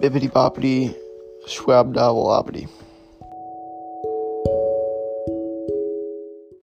Bippity boppity, schwab wabity.